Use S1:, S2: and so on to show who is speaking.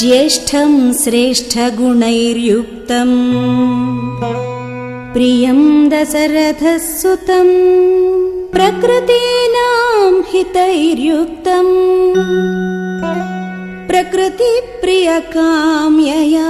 S1: ज्येष्ठम् श्रेष्ठगुणैर्युक्तम् प्रियं दशरथः सुतम् प्रकृतीनां हितैर्युक्तम् प्रकृतिप्रियकाम्यया